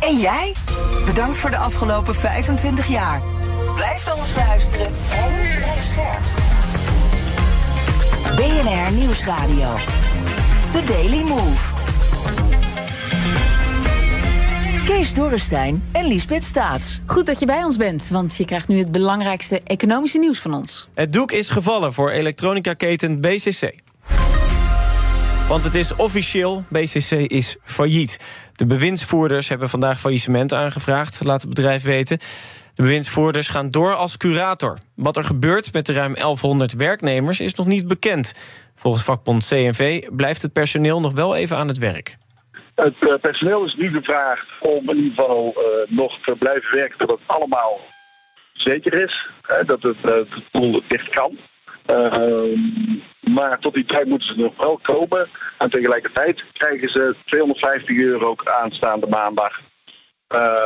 En jij? Bedankt voor de afgelopen 25 jaar. Blijf dan eens luisteren en blijf scherp. BNR Nieuwsradio. The Daily Move. Kees Dorrestein en Liesbeth Staats. Goed dat je bij ons bent, want je krijgt nu het belangrijkste economische nieuws van ons. Het doek is gevallen voor elektronica-keten BCC. Want het is officieel, BCC is failliet. De bewindsvoerders hebben vandaag faillissement aangevraagd, laat het bedrijf weten. De bewindsvoerders gaan door als curator. Wat er gebeurt met de ruim 1100 werknemers is nog niet bekend. Volgens vakbond CNV blijft het personeel nog wel even aan het werk. Het uh, personeel is nu gevraagd om in ieder geval uh, nog te blijven werken tot het allemaal zeker is. Hè, dat het, uh, het pool dicht kan. Maar tot die tijd moeten ze nog wel komen. En tegelijkertijd krijgen ze 250 euro aanstaande maandag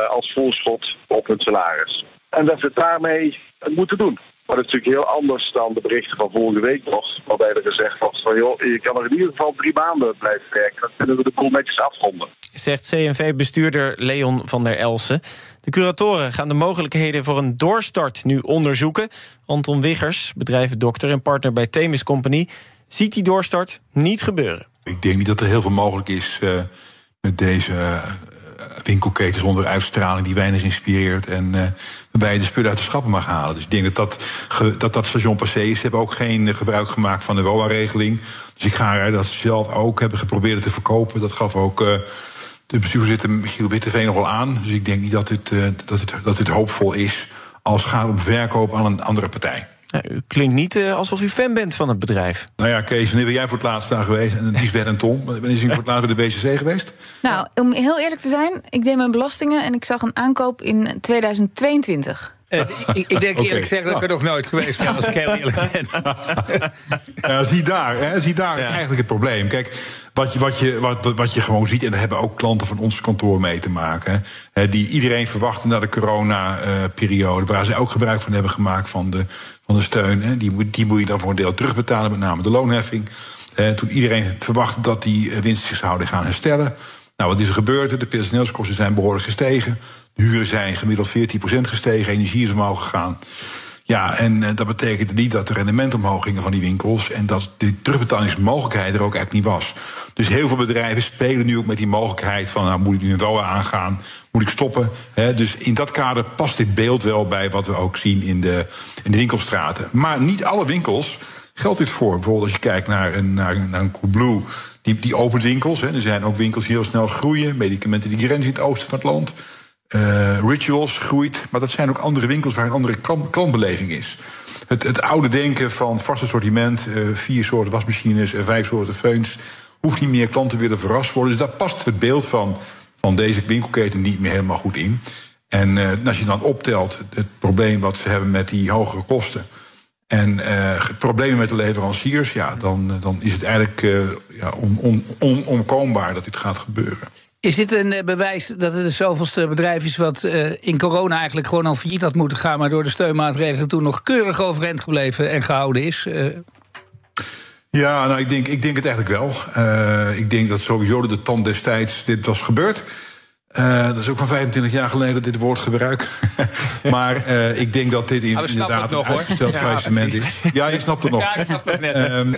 als voorschot op hun salaris. En dat ze daarmee moeten doen. Maar dat is natuurlijk heel anders dan de berichten van vorige week nog. Waarbij er gezegd was van joh, je kan er in ieder geval drie maanden blijven werken. Dan kunnen we de boel netjes afronden. Zegt CNV-bestuurder Leon van der Elsen. De curatoren gaan de mogelijkheden voor een doorstart nu onderzoeken. Anton Wiggers, bedrijvendokter en partner bij Themis Company, ziet die doorstart niet gebeuren. Ik denk niet dat er heel veel mogelijk is uh, met deze uh, winkelketens onder uitstraling die weinig inspireert. En uh, waarbij je de spullen uit de schappen mag halen. Dus ik denk dat dat, dat, dat station passé is. Ze hebben ook geen gebruik gemaakt van de ROA-regeling. Dus ik ga er dat ze zelf ook hebben geprobeerd te verkopen. Dat gaf ook. Uh, de bestuurvoorzitter Michiel Witteveen nog wel aan. Dus ik denk niet dat dit, dat dit, dat dit hoopvol is als gaat om verkoop aan een andere partij. U klinkt niet uh, alsof u fan bent van het bedrijf. Nou ja, Kees, wanneer ben jij voor het laatst daar geweest? En Lisbeth en Tom, wanneer is u voor het laatst bij de BCC geweest? Nou, om heel eerlijk te zijn, ik deed mijn belastingen en ik zag een aankoop in 2022. Uh, ik, ik, denk eerlijk gezegd dat ik er nog nooit geweest ben, als ik heel eerlijk ben. ja, zie daar, hè, zie daar ja. eigenlijk het probleem. Kijk, wat je, wat, je, wat, wat je gewoon ziet, en daar hebben ook klanten van ons kantoor mee te maken, hè, die iedereen verwachten na de corona-periode, waar ze ook gebruik van hebben gemaakt van de, van de steun. Hè, die, die moet je dan voor een deel terugbetalen, met name de loonheffing. Eh, toen iedereen verwachtte dat die winst zich zouden gaan herstellen. Nou, wat is er gebeurd? De personeelskosten zijn behoorlijk gestegen. De huren zijn gemiddeld 14% gestegen. Energie is omhoog gegaan. Ja, en uh, dat betekende niet dat de rendementen omhoog gingen van die winkels. En dat de terugbetalingsmogelijkheid er ook echt niet was. Dus heel veel bedrijven spelen nu ook met die mogelijkheid van... Nou, moet ik nu een ROA aangaan? Moet ik stoppen? Dus in dat kader past dit beeld wel bij wat we ook zien in de, in de winkelstraten. Maar niet alle winkels geldt dit voor. Bijvoorbeeld als je kijkt naar een, naar, naar een Coolblue, die, die opent winkels. Hè. Er zijn ook winkels die heel snel groeien. Medicamenten die grenzen in het oosten van het land. Uh, rituals groeit, maar dat zijn ook andere winkels waar een andere klant, klantbeleving is. Het, het, oude denken van vast assortiment, uh, vier soorten wasmachines en vijf soorten feuns, hoeft niet meer klanten willen verrast worden. Dus daar past het beeld van, van deze winkelketen niet meer helemaal goed in. En als je dan optelt het probleem wat ze hebben met die hogere kosten. En problemen met de leveranciers, ja, dan, dan is het eigenlijk ja, on, on, dat dit gaat gebeuren. Is dit een bewijs dat het de zoveelste bedrijf is wat uh, in corona eigenlijk gewoon al failliet had moeten gaan, maar door de steunmaatregelen toen nog keurig overeind gebleven en gehouden is? Uh... Ja, nou, ik denk, ik denk het eigenlijk wel. Uh, ik denk dat sowieso de tand destijds dit was gebeurd. Dat is ook van 25 jaar geleden dit woord gebruik. maar ik denk dat dit in, inderdaad nog, een uitgesteld faillissement is. Ja, je snapt het nog. Ja, ik snap het net. Um,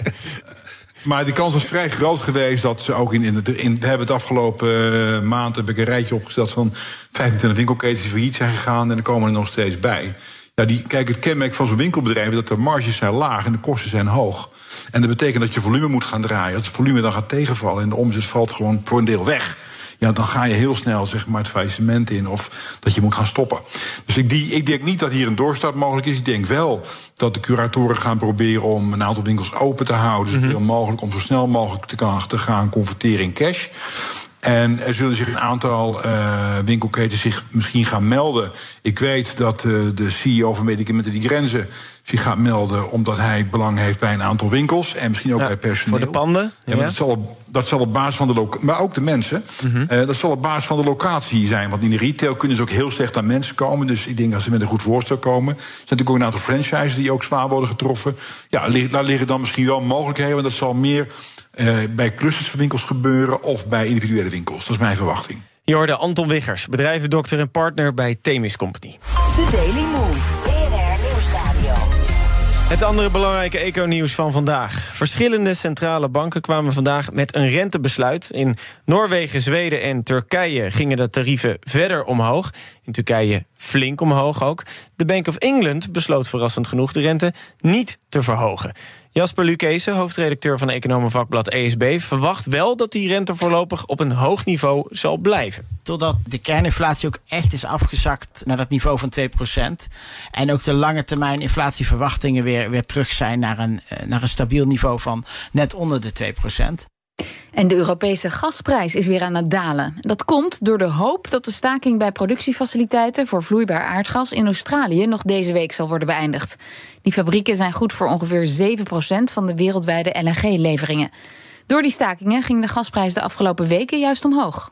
maar de kans was vrij groot geweest dat ze ook in. in, in we hebben het afgelopen uh, maand heb ik een rijtje opgesteld van 25 winkelketens die failliet zijn gegaan. En er komen er nog steeds bij. Ja, die, kijk, het kenmerk van zo'n winkelbedrijf is dat de marges zijn laag en de kosten zijn hoog. En dat betekent dat je volume moet gaan draaien. Als het volume dan gaat tegenvallen en de omzet valt gewoon voor een deel weg ja, dan ga je heel snel zeg maar, het faillissement in of dat je moet gaan stoppen. Dus ik, die, ik denk niet dat hier een doorstart mogelijk is. Ik denk wel dat de curatoren gaan proberen om een aantal winkels open te houden, zoveel mm -hmm. mogelijk, om zo snel mogelijk te, te gaan converteren in cash. En er zullen zich een aantal uh, winkelketens zich misschien gaan melden. Ik weet dat uh, de CEO van Medicamenten die Grenzen zich gaat melden... omdat hij belang heeft bij een aantal winkels en misschien ook Ja, bij personeel. voor de panden, Ja, dat, zal op, dat zal op basis van de locatie... Maar ook de mensen. Mhm. eh, dat zal op basis van de locatie zijn. Want in de retail kunnen ze ook heel slecht aan mensen komen. Dus ik denk dat ze met een goed voorstel komen. Er zijn natuurlijk ook een aantal franchises die ook zwaar worden getroffen. Ja, daar liggen dan misschien wel mogelijkheden... want dat zal meer eh, bij clusterswinkels gebeuren... of bij individuele winkels. Dat is mijn verwachting. Je hoorde Anton Wiggers, bedrijvendokter en partner bij Themis Company. The Daily Move. BNR Nieuwsradio. Het andere belangrijke eco-nieuws van vandaag. Verschillende centrale banken kwamen vandaag met een rentebesluit. In Noorwegen, Zweden en Turkije gingen de tarieven verder omhoog. In Turkije flink omhoog ook. De Bank of England besloot verrassend genoeg de rente niet te verhogen. Jasper Lucese, hoofdredacteur van Economenvakblad ESB... verwacht wel dat die rente voorlopig op een hoog niveau zal blijven. Totdat de kerninflatie ook echt is afgezakt naar dat niveau van 2%. En ook de lange termijn inflatieverwachtingen weer, weer terug zijn naar een, eh, naar een stabiel van net onder de 2%. En de Europese gasprijs is weer aan het dalen. Dat komt door de hoop dat de staking bij productiefaciliteiten voor vloeibaar aardgas in Australië nog deze week zal worden beëindigd. Die fabrieken zijn goed voor ongeveer 7% van de wereldwijde LNG-leveringen. Door die stakingen ging de gasprijs de afgelopen weken juist omhoog.